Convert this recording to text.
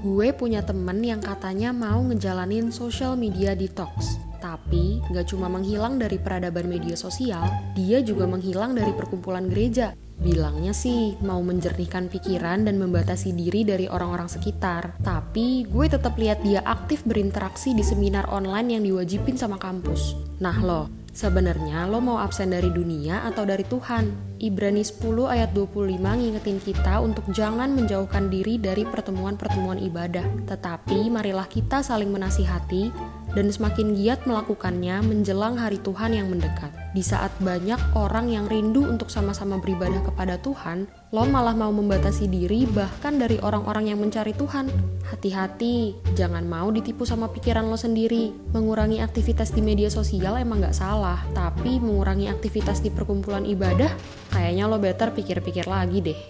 Gue punya temen yang katanya mau ngejalanin social media detox. Tapi gak cuma menghilang dari peradaban media sosial, dia juga menghilang dari perkumpulan gereja. Bilangnya sih mau menjernihkan pikiran dan membatasi diri dari orang-orang sekitar. Tapi gue tetap lihat dia aktif berinteraksi di seminar online yang diwajibin sama kampus. Nah loh, Sebenarnya lo mau absen dari dunia atau dari Tuhan? Ibrani 10 ayat 25 ngingetin kita untuk jangan menjauhkan diri dari pertemuan-pertemuan ibadah. Tetapi marilah kita saling menasihati dan semakin giat melakukannya menjelang hari Tuhan yang mendekat. Di saat banyak orang yang rindu untuk sama-sama beribadah kepada Tuhan, lo malah mau membatasi diri bahkan dari orang-orang yang mencari Tuhan. Hati-hati, jangan mau ditipu sama pikiran lo sendiri. Mengurangi aktivitas di media sosial emang gak salah, tapi mengurangi aktivitas di perkumpulan ibadah, kayaknya lo better pikir-pikir lagi deh.